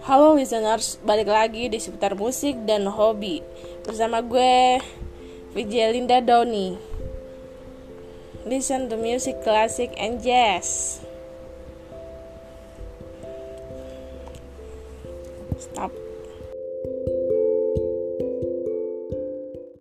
Halo listeners, balik lagi di seputar musik dan hobi. Bersama gue, Vijalinda Doni. Listen to music, classic, and jazz. Stop.